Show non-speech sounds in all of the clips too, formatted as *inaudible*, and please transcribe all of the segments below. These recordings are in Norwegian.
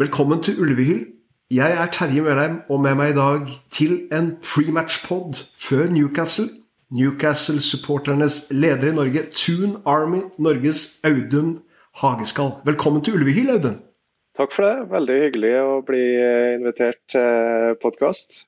Velkommen til Ulvehyll. Jeg er Terje Mørheim, og med meg i dag til en prematch-pod før Newcastle. Newcastle-supporternes leder i Norge, Toon Army, Norges Audun Hageskall. Velkommen til Ulvehyll, Audun. Takk for det. Veldig hyggelig å bli invitert til podkast.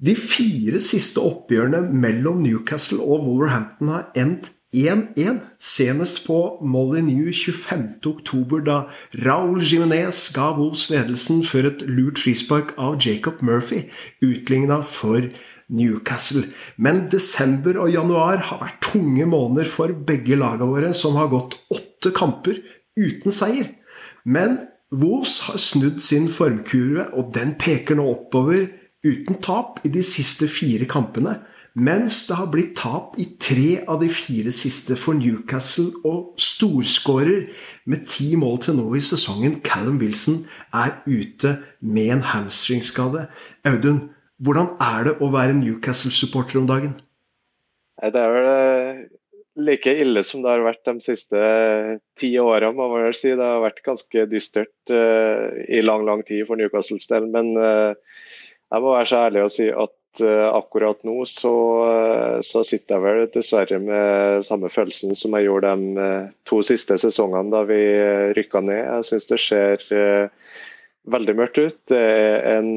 De fire siste oppgjørene mellom Newcastle og Wolverhampton har endt 1-1, senest på Molyneux 25.10, da Raúl Jiménez ga Wolves ledelsen før et lurt frispark av Jacob Murphy utligna for Newcastle. Men desember og januar har vært tunge måneder for begge lagene våre, som har gått åtte kamper uten seier. Men Wolves har snudd sin formkurve, og den peker nå oppover uten tap i de siste fire kampene. Mens det har blitt tap i tre av de fire siste for Newcastle, og storskårer med ti mål til nå i sesongen, Callum Wilson, er ute med en hamstringskade. Audun, hvordan er det å være Newcastle-supporter om dagen? Det er vel like ille som det har vært de siste ti åra, må man vel si. Det har vært ganske dystert uh, i lang, lang tid for Newcastles del. Men jeg må være så ærlig å si at uh, akkurat nå så, uh, så, sitter jeg vel dessverre med samme følelsen som jeg gjorde de uh, to siste sesongene da vi rykka ned. Jeg syns det ser veldig mørkt ut. Det er en,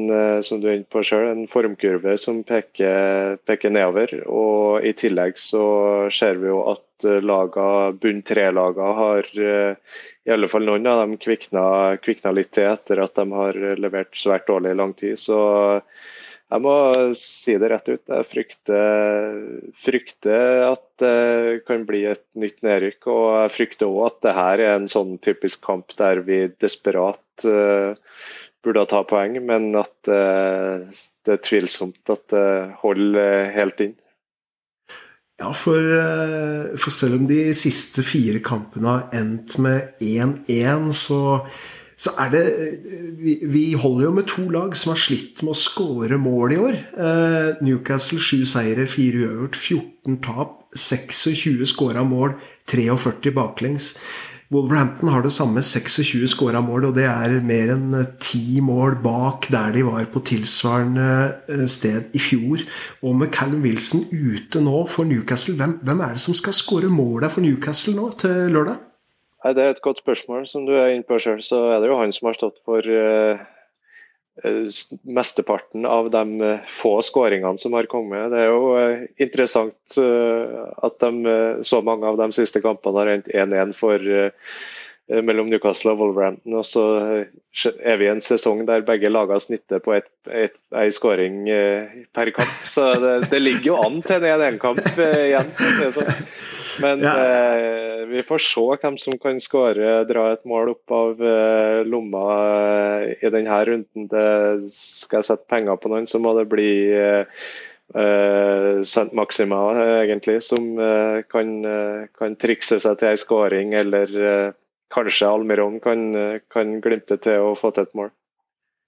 som du er inne på selv, en formkurve som peker, peker, nedover. Og i tillegg så ser vi jo at laga, bunn tre-laga har i alle fall noen av dem kvikna, kvikna litt til etter at de har levert svært dårlig i lang tid. Så jeg må si det rett ut. Jeg frykter, frykter at det kan bli et nytt nedrykk. Og jeg frykter òg at det her er en sånn typisk kamp der vi desperat uh, burde ta poeng, men at uh, det er tvilsomt at det holder helt inn. Ja, for, uh, for selv om de siste fire kampene har endt med 1-1, så så er det vi, vi, holder jo med to lag som har slitt med å skåre mål i år. Eh, Newcastle 7 seire, 4 uavgjort, 14 tap, 26 skåra mål, 43 baklengs. Wolverhampton har det samme, 26 skåra mål, og det er mer enn ti mål bak der de var på tilsvarende eh, sted i fjor. Og med Callum Wilson ute nå for Newcastle, hvem, hvem er det som skal skåre måla for Newcastle nå til lørdag? Nei, Det er et godt spørsmål. Som du er inne på selv, så er det jo han som har stått for uh, mesteparten av de uh, få skåringene som har kommet. Det er jo uh, interessant at de, så mange av de siste kampene har endt 1-1 for mellom Newcastle og Wolverhampton. Og så er vi i en sesong der begge lagene snitter på ei skåring per kamp. Så det, det, ligger jo an til en 1-1-kamp igjen. Sånn. Men ja. eh, vi får se hvem som kan skåre, dra et mål opp av eh, lomma eh, i denne runden. Det, skal jeg sette penger på noen, så må det bli eh, St. Maxima, egentlig, som eh, kan, eh, kan, trikse seg til ei skåring. Eller kanskje Almiron kan, kan glimte til å få til et mål.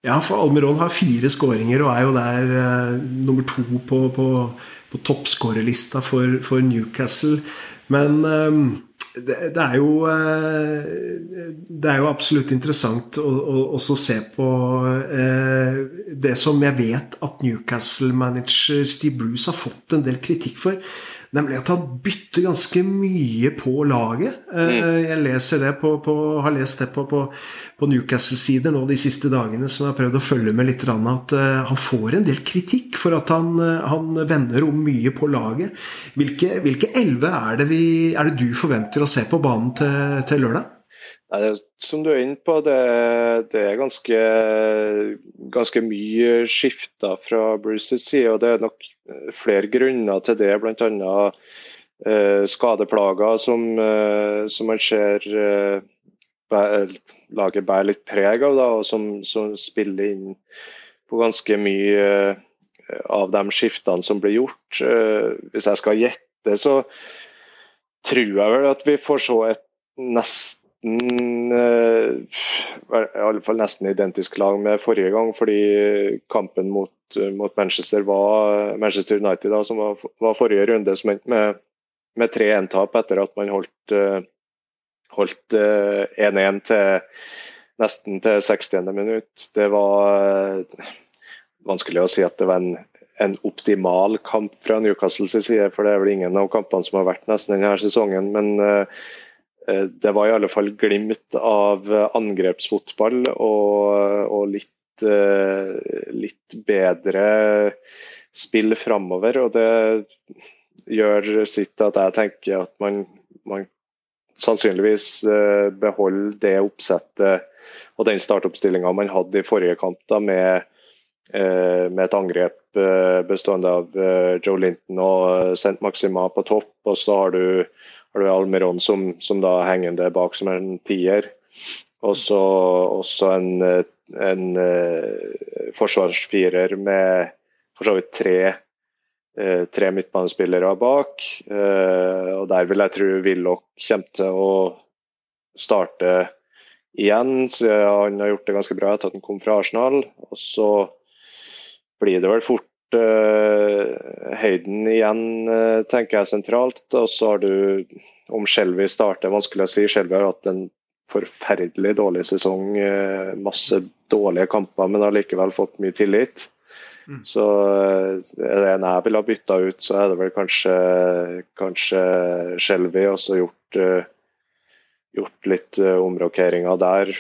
Ja, for Almiron har fire skåringer og er jo der nummer to på, på, på toppskårerlista for, for Newcastle. Men ehm, det, det, er jo eh, Det er jo absolutt interessant å, å, å se på eh, det som jeg vet at Newcastle-manager Steve Bruce har fått en del kritikk for. Nemlig at han bytter ganske mye på laget. Eh, mm. Jeg leser det på, på, har lest det på, på, på Newcastle-sider nå de siste dagene, som jeg har prøvd å følge med litt. At eh, han får en del kritikk for at han, eh, han vender om mye på laget. Hvilke, hvilke elleve er, er, det du forventer å se på banen til, til lørdag? Nei, som du er inne på, det, det er ganske, ganske mye skifter fra Bruces side. og Det er nok Eh, flere grunner til det, bl.a. Eh, skadeplager som, eh, som man ser eh, laget bærer litt preg av, da, og som, som, spiller inn på ganske mye eh, av de skiftene som blir gjort. Eh, hvis jeg skal gjette, så tror jeg vel at vi får se et nesten i alle fall nesten identisk lag med forrige gang, fordi kampen mot Eh, mot Manchester var Manchester United, da, som var, var forrige runde, som endte med, med 3-1-tap etter at man holdt 1-1 uh, til, nesten til 60. minutt. Det var vanskelig å si at det var en, en optimal kamp fra Newcastles side, for det er vel ingen av kampene som har vært nesten denne sesongen. Men det var i alle fall glimt av angrepsfotball og, og litt, litt bedre spill framover. Og det gjør sitt at jeg tenker at man, man sannsynligvis eh, beholder det oppsettet og den startoppstillinga man hadde i forrige kamp, da, med, eh, med et angrep eh, bestående av Joe Linton og St. Maxima på topp. Og så har du, har du Almeron som, som, da hengende bak som en tier. Og så også en, en forsvarsfirer med for så vidt tre, eh, tre midtbanespillere bak. Eh, og Der vil jeg tro Willoch kommer til å starte igjen. så Han har gjort det ganske bra etter at han kom fra Arsenal. Og så blir det vel fort uh, Høyden igjen, uh, tenker jeg sentralt. Og så har du, om Skjelvi starter, vanskelig å si. Skjelvi har hatt en forferdelig dårlig sesong. Uh, masse dårlige kamper, men har likevel fått mye tillit. Mm. Så eh, er det en jeg ville ha bytta ut, så er det vel kanskje, kanskje Shelby, og så gjort, uh, gjort litt omrokeringer der.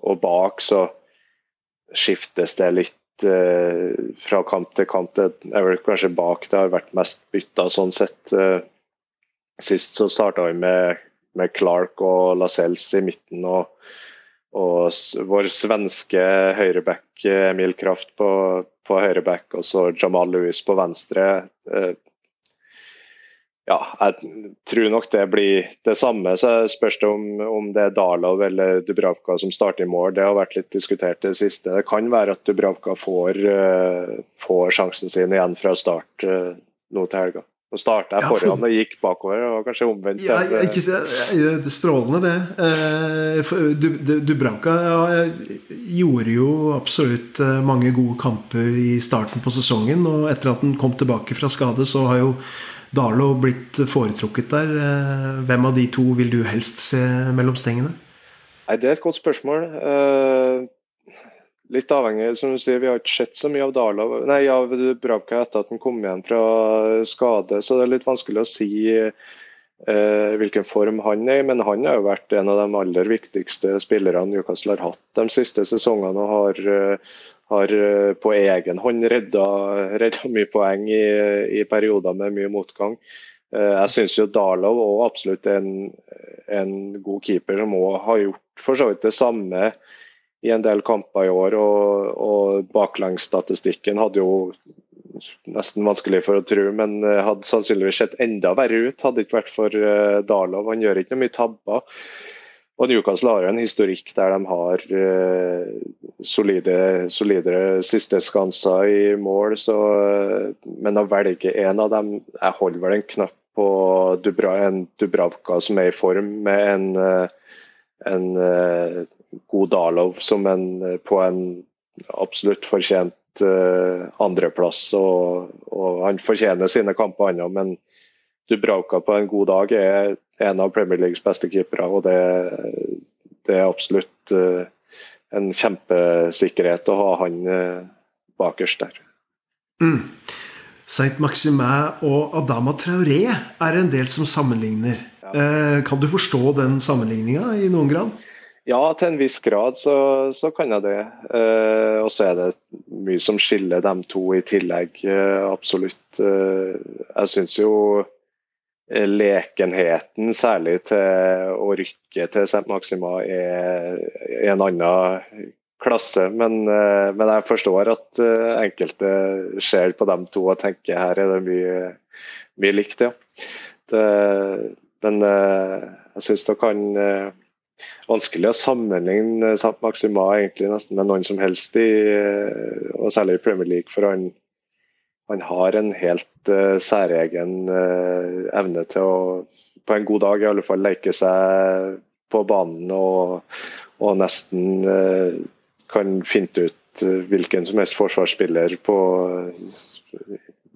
Og bak så skiftes det litt fra kamp til kamp. Det er vel kanskje bak det har vært mest bytta sånn sett. Sist så starta vi med, med Clark og Lascelles i midten. og og vår svenske høyreback Emil Kraft på, på høyreback og så Jamal Lewis på venstre. Eh, ja, jeg tror nok det blir det samme. Så spørs det om, om det er Dalov eller Dubravka som starter i mål. Det har vært litt diskutert det siste. Det kan være at Dubravka får, uh, får sjansen sin igjen fra start nå til helga. Nå starta jeg foran og gikk bakover, og kanskje omvendt. Ja, ikke, det strålende, det. Du, Dubranka ja, gjorde jo absolutt eh, mange gode kamper i starten på sesongen. Og etter at han kom tilbake fra skade, så har jo Dalo blitt foretrukket der. Eh, hvem av de to vil du helst se mellom stengene? Nei, Det er et godt spørsmål. Litt avhengig, som du sier, Vi har ikke sett så mye av Dala, nei, av Bravka etter at han kom igjen fra skade, så det er litt vanskelig å si eh, hvilken form han er i. Men han har jo vært en av de aller viktigste spillerne Newcastle har hatt de siste sesongene. og har, eh, har eh, på egen hånd redda, redda mye poeng i, i, perioder med mye motgang. Eh, jeg syns jo Darlow òg absolutt er en, en god keeper som òg har gjort for så vidt det samme i en del kamper i år. Og, og baklengsstatistikken hadde jo nesten vanskelig for å tro, men eh, hadde sannsynligvis sett enda verre ut hadde det ikke vært for uh, Darlov. Han gjør ikke noe mye tabber. Og Newcastle har en historikk der de har uh, solide, solidere sisteskanser i mål. Så, uh, men å velge en av dem Jeg holder vel en knapp på Dubra, en Dubravka som er i form, med en, en god Darlov som en, på en absolutt fortjent uh, andreplass. Og, og, han fortjener sine kamper, han men Dubravka på en god dag er en av Premier Leagues beste keepere. Og det, det er absolutt uh, en kjempesikkerhet å ha han bakerst der. Mm. Saint Maximin og Adama Traoré er en del som sammenligner. Ja. kan du forstå den sammenligninga i noen grad? Ja, til en viss grad så, så kan jeg det. Eh, og så er det mye som skiller dem to i tillegg, eh, absolutt. Eh, jeg syns jo eh, lekenheten, særlig til å rykke til St. Maxima, er, er en annen klasse. Men, eh, men, jeg forstår at eh, enkelte ser på dem to og tenker her er det mye, mye likt, ja. Det, men jeg syns dere kan vanskelig å sammenligne Sant Maxima egentlig nesten med noen som helst, i, og særlig i Premier League. For han, han har en helt uh, særegen uh, evne til å, på en god dag i alle fall, leke seg på banen og, og nesten uh, kan finne ut hvilken som helst forsvarsspiller på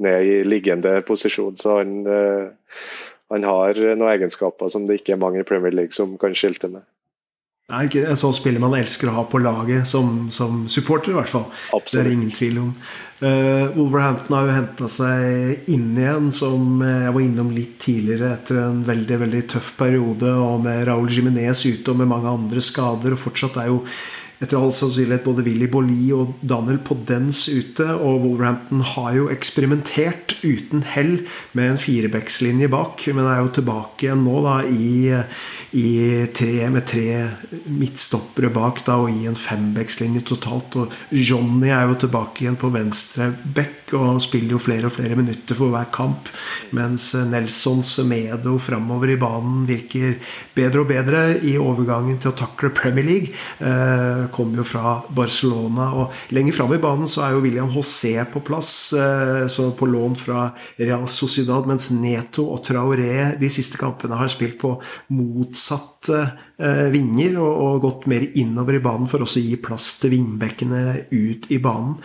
ned i liggende posisjon. Så han, han har noen egenskaper som det ikke er mange i Premier League som kan skilte med. Er ikke en sånn spiller man elsker å ha på laget, som, som supporter i hvert fall. Absolutt. Det er ingen tvil om. Uh, Wolverhampton har jo henta seg inn igjen, som jeg var innom litt tidligere, etter en veldig veldig tøff periode, og med Raúl Jiminez ute og med mange andre skader. Og fortsatt er jo etter all sannsynlighet både Willy Bolli og Daniel Podence ute. Og Wolverhampton har jo eksperimentert uten hell med en firebackslinje bak, men er jo tilbake igjen nå da i, i tre med tre midtstoppere bak da, og i en fembackslinje totalt. Og Johnny er jo tilbake igjen på venstre back og spiller jo flere og flere minutter for hver kamp. Mens Nelson Semedo framover i banen virker bedre og bedre i overgangen til å takle Premier League. Eh, kommer jo fra Barcelona. Og lenger fram i banen så er jo William José på plass, eh, så på lån fra Real Sociedad, mens Neto og Traoré de siste kampene har spilt på motsatte eh, vinger og, og, gått mer innover i banen for også å gi plass til vingbekkene ut i banen.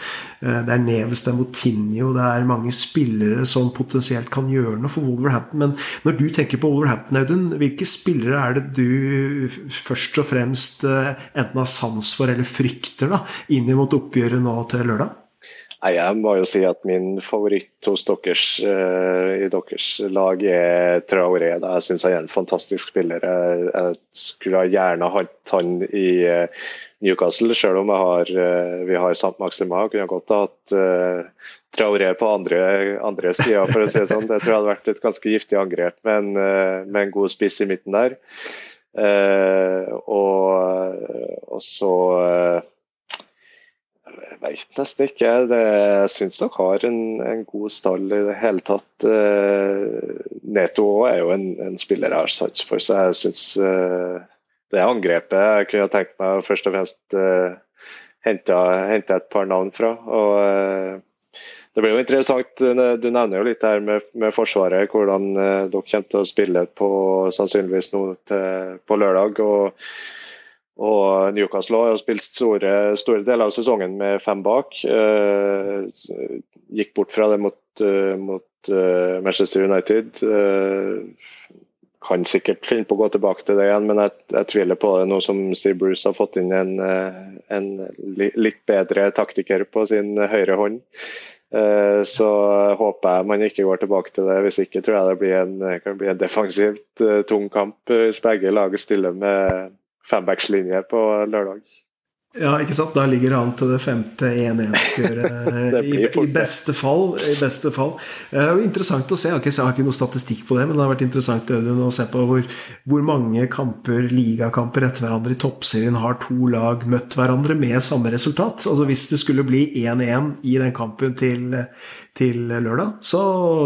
Eh, det er Neves, det er Motinho, det er mange spillere som potensielt kan gjøre noe for Wolverhampton. Men når du tenker på Wolverhampton, Audun, hvilke spillere er det du først og fremst enten har sans for eller frykter da, inn mot oppgjøret nå til lørdag? Nei, Jeg må jo si at min favoritt hos deres, uh, i deres lag er Traoré. Jeg syns han er en fantastisk spiller. Jeg, jeg skulle gjerne hatt han i uh, Newcastle, selv om har, uh, vi har Sant Maxima. Kunne godt ha hatt Traoré på andre, andre sida, for å si det sånn. Det tror jeg hadde vært et ganske giftig angrep med med en god spiss i midten der. og så jeg vet nesten ikke. Jeg syns dere har en, en, god stall i det hele tatt. Uh, Neto er jo en, en, spiller jeg har sats for, så jeg syns uh, det angrepet jeg kunne tenkt meg først og fremst uh, hente, et par navn fra. og uh, det blir jo interessant, Du nevner jo litt her med, med Forsvaret, hvordan dere kommer til å spille på sannsynligvis nå til, på lørdag. og og Newcastle har spilt store, store, deler av sesongen med fem bak. Uh, gikk bort fra det mot, uh, mot uh, Manchester United. kan sikkert finne på å gå tilbake til det igjen, men jeg, jeg tviler på det nå som Steve Bruce har fått inn en, en litt bedre taktiker på sin høyre hånd. Så håper jeg man ikke går tilbake til det. Hvis ikke tror jeg det blir en, kan bli en defensivt tung kamp hvis begge lag stiller med fembackslinje på lørdag. Ja, ikke sant. Da ligger det an til det femte *laughs* 1-1-oppgjøret. I, I, beste fall. I beste fall. Uh, interessant å se. Jeg har, ikke, jeg har ikke noe statistikk på det, men det har vært interessant Øyden, å se på hvor, hvor, mange kamper, ligakamper etter hverandre i toppserien har to lag møtt hverandre med samme resultat. Altså Hvis det skulle bli 1-1 i den kampen til, til lørdag, så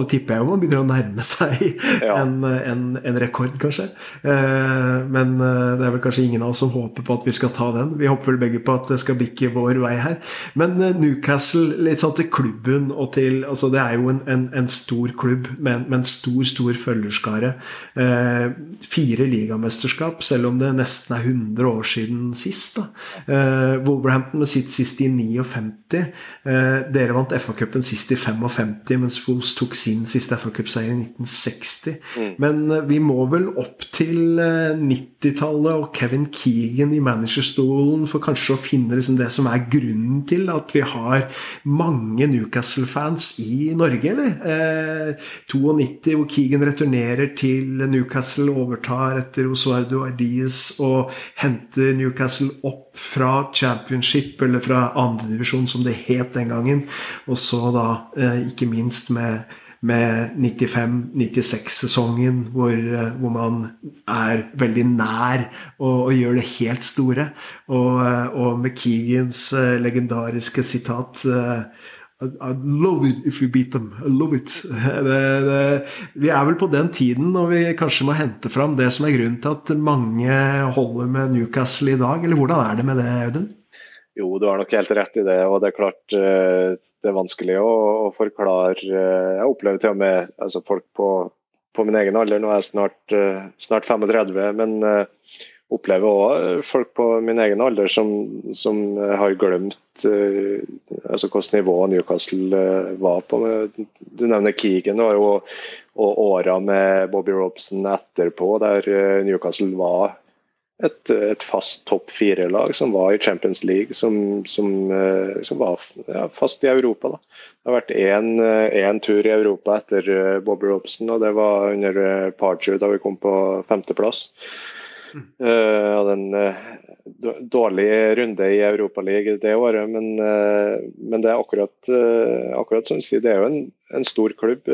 tipper jeg jo man begynner å nærme seg *laughs* ja. en, en, en, rekord, kanskje. Eh, men eh, det er vel kanskje ingen av oss som håper på at vi skal ta den. Vi håper vel begge på at det skal bikke vår vei her. Men eh, Newcastle, litt sånn til klubben og til altså Det er jo en, en, en stor klubb med, med, en stor, stor følgerskare. fire ligamesterskap, selv om det nesten er 100 år siden sist. da. Wolverhampton med sitt sist i 59. dere vant FA-cupen sist i 55. 55, mens Foos tok sin siste FA Cup-seier i 1960. Mm. Men eh, vi må vel opp til 90-tallet eh, og Kevin Keegan i managerstolen for kanskje å finne liksom det som er grunnen til at vi har mange Newcastle-fans i Norge, eller? Eh, 92, hvor Keegan returnerer til Newcastle, overtar etter Osvardo Ardies og henter Newcastle opp fra championship, eller fra andredivisjon, som det het den gangen. Og så da eh, ikke minst med, med 95-96-sesongen, hvor, eh, hvor, man er veldig nær og, og gjør det helt store. Og, eh, og med Keegans legendariske sitat i love it if we beat them. I love it. *laughs* Det, det, vi er vel på den tiden når vi kanskje må hente fram det som er grunnen til at mange holder med Newcastle i dag. Eller hvordan er det med det, Audun? Jo, du har nok helt rett i det. Og det er klart eh, det er vanskelig å, å forklare. Eh, jeg opplever til og med altså folk på, på, min egen alder, nå er jeg snart, eh, snart 35, men opplever òg folk på min egen alder som, som har glemt uh, altså hvilket nivå Newcastle var på. Du nevner Keegan og, og, åra med Bobby Robson etterpå, der Newcastle var et, et fast topp fire-lag som var i Champions League, som, som, eh, som var ja, fast i Europa. Da. Det har vært én tur i Europa etter eh, Bobby Robson, og det var under eh, Pardew da vi kom på femteplass. Uh, hadde en uh, dårlig runde i Europaligaen det året, men, uh, men, det er akkurat, akkurat som du sier, det er jo en, en stor klubb.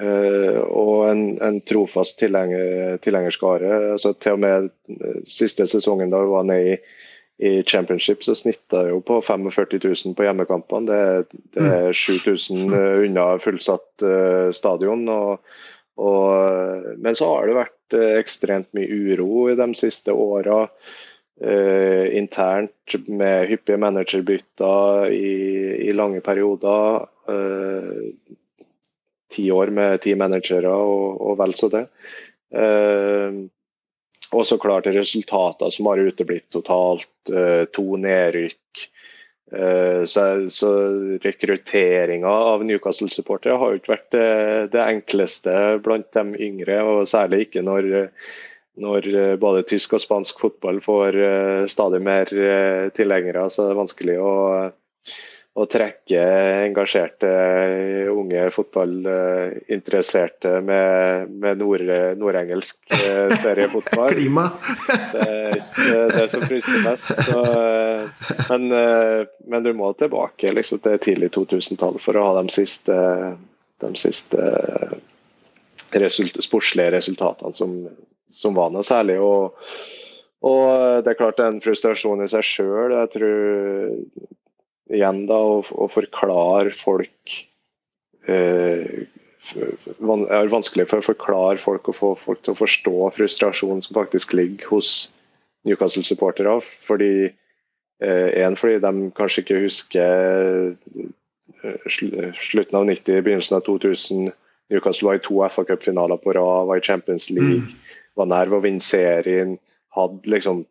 Uh, og en, en trofast tilhenger, tilhengerskare. Altså, til og med eh, siste sesongen da vi var nede i, i championship, så snitta jo på 45 000 på hjemmekampene. Det, det er 7000 mm. eh, unna fullsatt uh, stadion. Og, og, men så har det vært ekstremt mye uro i de siste åra. internt med hyppige managerbytter i, i lange perioder. Uh, ti år med ti managere og, og vel så det. Uh, og så klart resultater som har uteblitt totalt. Eh, to nedrykk. Eh, så, så rekrutteringa av Newcastle-supportere har jo ikke vært det, det, enkleste blant de yngre, og særlig ikke når, når både tysk og spansk fotball får stadig mer tilhengere. Så det er vanskelig å å trekke engasjerte unge fotballinteresserte med, med nord, nordengelsk eh, seriefotball. *laughs* Klima! det er ikke det som frister mest. Så, eh, men, eh, men, du må tilbake liksom, til tidlig 2000-tall for å ha de siste, de siste result, sportslige resultatene som, som var noe særlig. Og, og det er klart det er en frustrasjon i seg sjøl. Jeg tror igjen da, å, å forklare folk eh, Jeg har vanskelig for å forklare folk og få folk til å forstå frustrasjonen som faktisk ligger hos Newcastle-supportere. fordi eh, En fordi de kanskje ikke husker eh, slutten av 90, begynnelsen av 2000. Newcastle var i to FA Cup-finaler på rad, var i Champions League, mm. var nær ved å vinne serien. Hadde liksom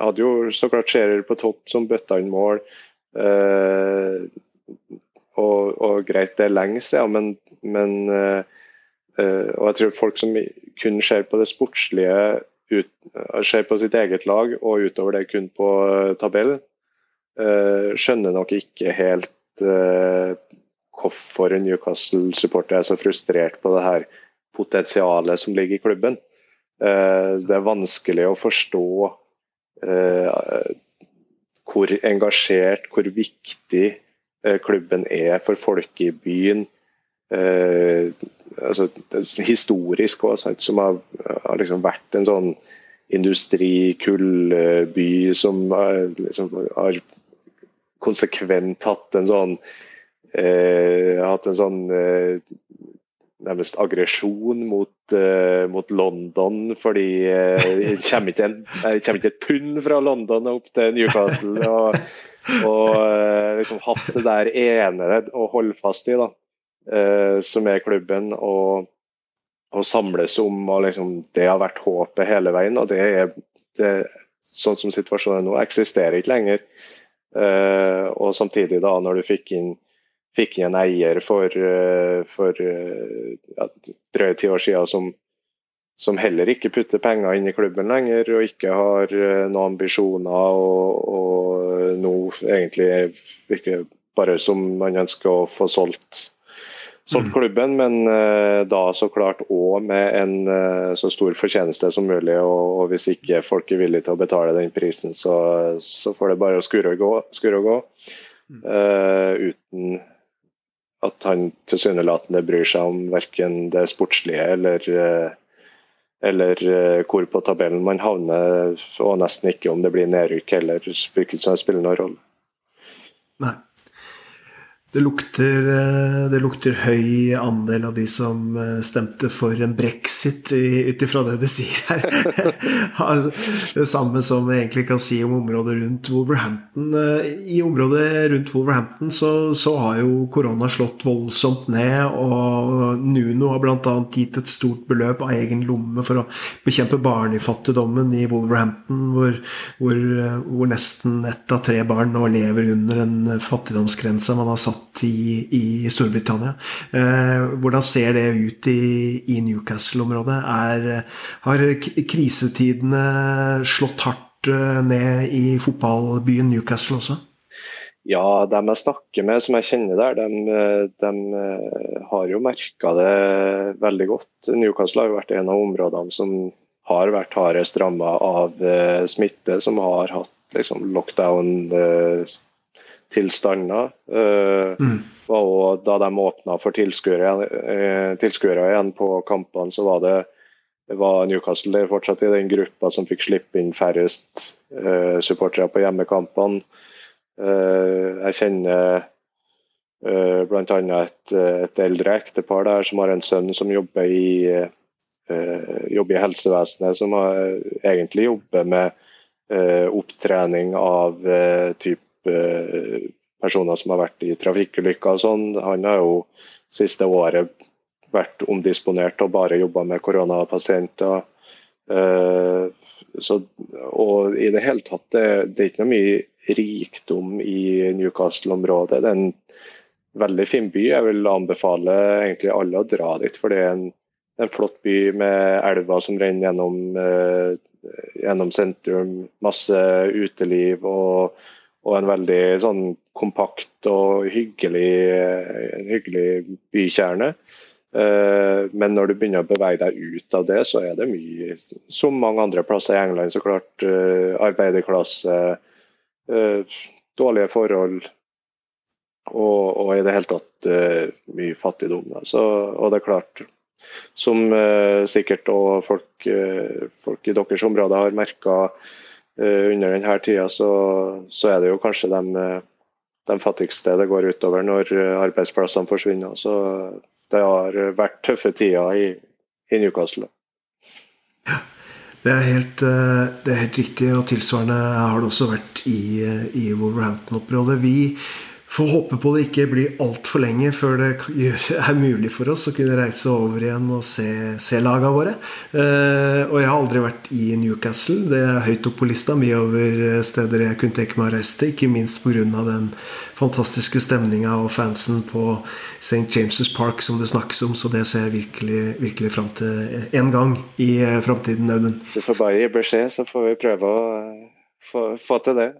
hadde jo så klart serier på topp som bøtta inn mål. Uh, og, og, greit, det er lenge siden, men, men uh, Og jeg tror folk som kun ser på det sportslige, ut, ser på sitt eget lag og utover det kun på tabellen, skjønner nok ikke helt hvorfor Newcastle-supporter er så frustrert på det her potensialet som ligger i klubben. Det er vanskelig å forstå hvor engasjert, hvor viktig eh, klubben er for folk i byen. Eh, altså, historisk også, som har, har liksom vært en sånn industrikullby som som liksom, har konsekvent hatt en sånn eh, hatt en sånn eh, nærmest aggresjon mot, uh, mot, London, fordi uh, det kommer ikke, kommer ikke et pund fra London opp til Newcastle. Og, og uh, liksom hatt det der ene å holde fast i, da, uh, som er klubben. Og, og samles om. og liksom, Det har vært håpet hele veien. og det er det, Sånn som situasjonen nå, eksisterer ikke lenger. og samtidig, da, når du fikk inn fikk inn en eier for, eh, for eh, ja, drøye ti år siden som, som, heller ikke putter penger inn i klubben lenger, og ikke har eh, noen ambisjoner. Og, og nå egentlig virker bare som man ønsker å få solgt, solgt mm. klubben, men da så klart òg med en så stor fortjeneste som mulig. Og, og, hvis ikke folk er villige til å betale den prisen, så, så får det bare å skure og gå. Skure og gå. Uh, uten at han tilsynelatende bryr seg om verken det sportslige eller, eh, eller eh, hvor på tabellen man havner, og nesten ikke om det blir nedrykk heller. Virker som det spiller noen rolle. Nei. Det lukter, eh, det lukter, høy andel av de som eh, stemte for en brexit, ut ifra det du sier her. *laughs* Altså, det samme som vi egentlig kan si om området rundt Wolverhampton. Eh, I området rundt Wolverhampton så, så har jo korona slått voldsomt ned, og Nuno har bl.a. gitt et stort beløp av egen lomme for å bekjempe barnefattigdommen i Wolverhampton, hvor, hvor, hvor nesten ett av tre barn nå lever under en fattigdomsgrense man har satt satt i, i Storbritannia. Eh, hvordan ser det ut i, i Newcastle-området? Har krisetidene slått hardt eh, ned i fotballbyen Newcastle også? Ja, de jeg snakker med som jeg kjenner der, de, de har jo merka det veldig godt. Newcastle har jo vært en av områdene som har vært hardest ramma av eh, smitte, som har hatt liksom, lockdown-tilstander. Eh, mm. Og da de åpna for tilskuere, eh, igjen på kampene, så var det var Newcastle fortsatt i den gruppa som fikk slippe inn færrest uh, supportere på hjemmekampene. Uh, jeg kjenner uh, bl.a. Et, et eldre ektepar der som har en sønn som jobber i uh, jobber i helsevesenet, som har, egentlig jobber med opptrening av uh, type personer som har vært i trafikkulykker og sånn. Han har jo siste året vært omdisponert og bare jobba med koronapasienter. Så, og i det hele tatt, det, det er ikke noe mye rikdom i Newcastle-området. Det er en veldig fin by. Jeg vil anbefale egentlig alle å dra dit, for det er en en flott by med elver som renner gjennom, eh, gjennom sentrum. Masse uteliv og, og, en veldig sånn kompakt og hyggelig, en hyggelig bykjerne. Eh, men når du begynner å bevege deg ut av det, så er det mye, som mange andre plasser i England, så klart. Eh, arbeiderklasse, eh, dårlige forhold. Og, og, i det hele tatt mye fattigdom. Så, og det er klart, som eh, sikkert og folk, eh, folk, i deres område har merka eh, under denne tida, så, så, er det jo kanskje de, de, fattigste det går utover når arbeidsplassene forsvinner. Så det har vært tøffe tider i, i Newcastle. Ja, det er, helt, det er helt riktig, og tilsvarende har det også vært i, i Wolverhampton-opprådet. Vi Får håpe på det ikke blir altfor lenge før det *laughs* er mulig for oss å kunne reise over igjen og se, se laga våre. Eh, og jeg har aldri vært i Newcastle. Det er høyt opp på lista mi over steder jeg kunne tenke meg å reise til. Ikke minst pga. den fantastiske stemninga og fansen på St. James' Park som det snakkes om. Så det ser jeg virkelig, virkelig fram til en gang i eh, framtiden, Audun. Du får bare gi beskjed, så får vi prøve å eh, få, få til det.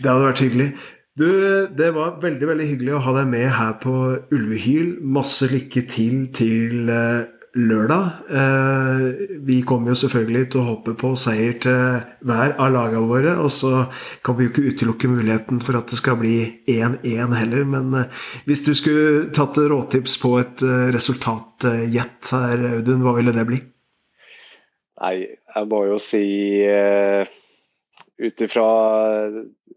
Det hadde vært hyggelig. Du, det var veldig veldig hyggelig å ha deg med her på Ulvehyl. Masse lykke til til eh, lørdag. Eh, vi kommer jo selvfølgelig til å håpe på seier til hver av lagene våre. Og så kan vi jo ikke utelukke muligheten for at det skal bli 1-1 heller. Men eh, hvis du skulle tatt råtips på et resultatgjett her, Audun, hva ville det bli? Nei, jeg må jo si ut ifra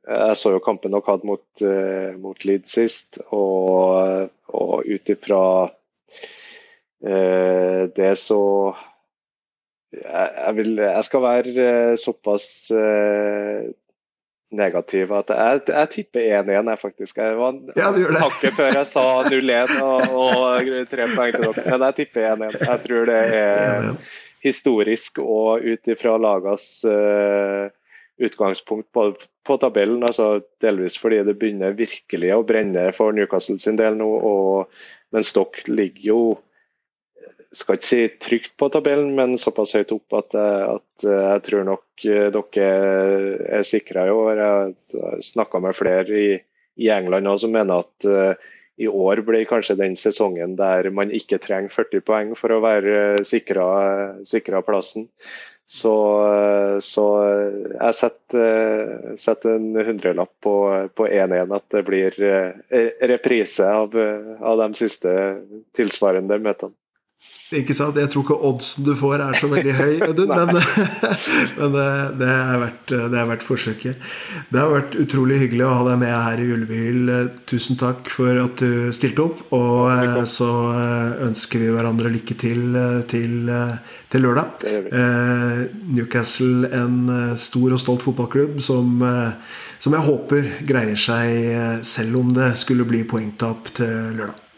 Jeg så jo kampen dere hadde mot, uh, mot Leeds sist, og, og ut ifra uh, det så jeg, jeg, vil, jeg, skal være uh, såpass negativ at jeg, jeg tipper 1-1, jeg faktisk. Jeg var ja, hakket før jeg sa 0-1 og, og tre poeng til dere, men jeg tipper 1-1. Jeg tror det er historisk og ut ifra lagas uh, utgangspunkt på, på, tabellen. altså Delvis fordi det begynner virkelig å brenne for Newcastle sin del nå. Og, mens dere ligger jo skal ikke si trygt på tabellen, men såpass høyt opp at, at jeg tror nok dere er sikra i år. Jeg har snakka med flere i, i England også, som mener at uh, i år blir kanskje den sesongen der man ikke trenger 40 poeng for å være sikra plassen. Så, så jeg setter, setter en hundrelapp på, på 1-1 at det blir eh, reprise av, av de siste tilsvarende møtene. Ikke sant? Jeg tror ikke oddsen du får er så veldig høy, *laughs* men, *laughs* men det, det, er verdt, det er verdt forsøket. Det har vært utrolig hyggelig å ha deg med her i Ulvehyl. Tusen takk for at du stilte opp. Og eh, så eh, ønsker vi hverandre lykke til eh, til, til lørdag. Newcastle, en stor og stolt fotballklubb som, som jeg håper greier seg selv om det skulle bli poengtap til lørdag.